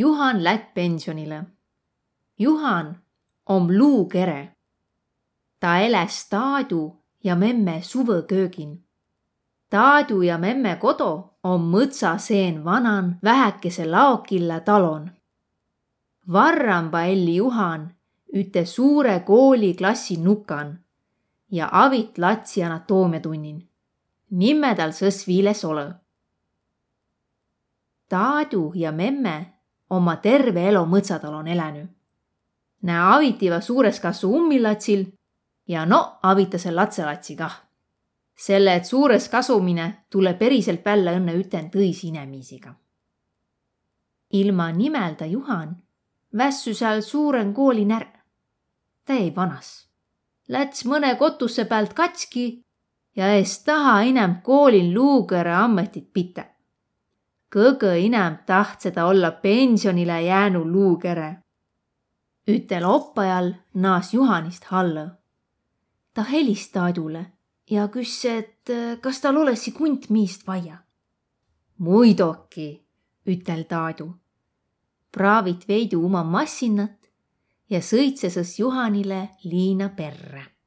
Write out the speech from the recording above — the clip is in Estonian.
Juhan lätt pensionile. Juhan om luukere. ta eläs Taadu ja memme suvõköögin. Taadu ja memme kodo om mõtsaseen vanan vähäkese laokilla talon. Varramba elli Juhan üte suure kooliklassi nukan ja avit latsi anatoomiatunnin. nimme tal sõs viiles ole. Taadu ja memme oma terve elo mõtsatalon elänü. Nää avitiva suures kasvu ummilatsil ja no avitase latselatsi kah. selle, et suures kasumine tule päriselt välja õnne üten tõisi inemiisiga. ilma nimelda Juhan vässu seal suuren kooli närr. ta jäi vanas. Läts mõne kotuse pealt katski ja eest taha inem koolin luugõrõ ammetit pitä. Kõgõ inem tahtsõ ta olla pensionile jäänu luugõrõ. ütel oppajal naas Juhanist hallõ ta helis Taadule ja küsis, et kas tal olesi kuntmiist vaja. muidoki, ütel Taadu. praavit veidi uma massinat ja sõitsesõs Juhanile liina perre